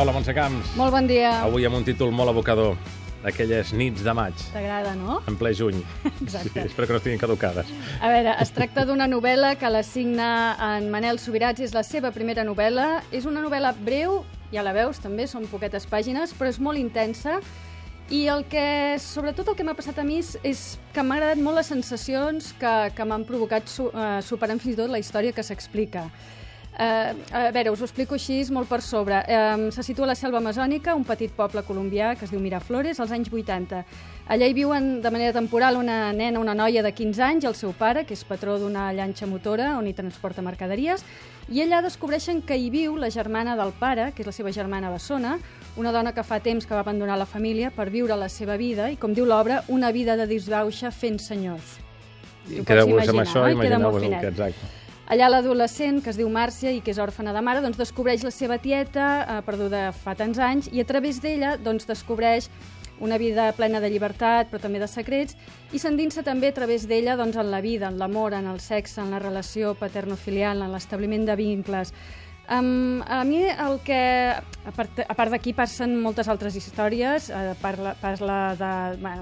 Hola, Montse Camps. Molt bon dia. Avui amb un títol molt evocador. Aquelles nits de maig, T'agrada, no? en ple juny. Exacte. Sí, espero que no estiguin caducades. A veure, es tracta d'una novel·la que la signa en Manel Subirats, és la seva primera novel·la. És una novel·la breu, ja la veus també, són poquetes pàgines, però és molt intensa. I el que, sobretot el que m'ha passat a mi és, és que m'ha agradat molt les sensacions que, que m'han provocat su, uh, superant fins i tot la història que s'explica. Uh, a veure, us ho explico així molt per sobre. Uh, se situa a la selva amazònica, un petit poble colombià que es diu Miraflores, als anys 80. Allà hi viuen de manera temporal una nena, una noia de 15 anys, i el seu pare, que és patró d'una llanxa motora on hi transporta mercaderies, i allà descobreixen que hi viu la germana del pare, que és la seva germana bessona, una dona que fa temps que va abandonar la família per viure la seva vida, i com diu l'obra, una vida de disbauxa fent senyors. Pots Quedeu-vos amb això? Queda imagineu-vos el que exacte. Allà l'adolescent, que es diu Màrcia i que és òrfana de mare, doncs descobreix la seva tieta, eh, perduda fa tants anys, i a través d'ella doncs, descobreix una vida plena de llibertat, però també de secrets, i s'endinsa també a través d'ella doncs, en la vida, en l'amor, en el sexe, en la relació paterno-filial, en l'establiment de vincles. Um, a mi el que... A part, a part d'aquí passen moltes altres històries, eh, parla, parla de,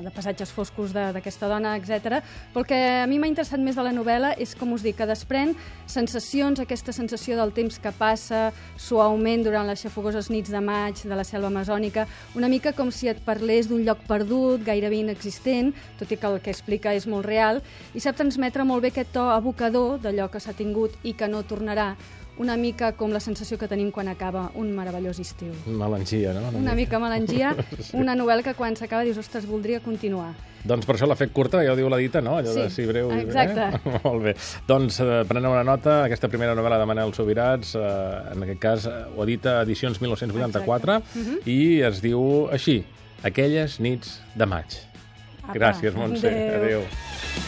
de passatges foscos d'aquesta dona, etc. Però el que a mi m'ha interessat més de la novel·la és, com us dic, que desprèn sensacions, aquesta sensació del temps que passa suaument durant les xafogoses nits de maig de la selva amazònica, una mica com si et parlés d'un lloc perdut, gairebé inexistent, tot i que el que explica és molt real, i sap transmetre molt bé aquest to abocador d'allò que s'ha tingut i que no tornarà, una mica com la sensació que tenim quan acaba un meravellós estiu. Melangia, no? Una mica melangia, una novel·la que quan s'acaba dius, ostres, voldria continuar. Doncs per això l'ha fet curta, ja ho diu la dita, no? Allò de Sí, si breu... exacte. Eh? Molt bé. Doncs eh, preneu una nota, aquesta primera novel·la de Manel Subirats, eh, en aquest cas eh, ho edita Edicions 1984, Mhm. i es diu així, Aquelles nits de maig. Apa, Gràcies, Montse. adéu. Adéu.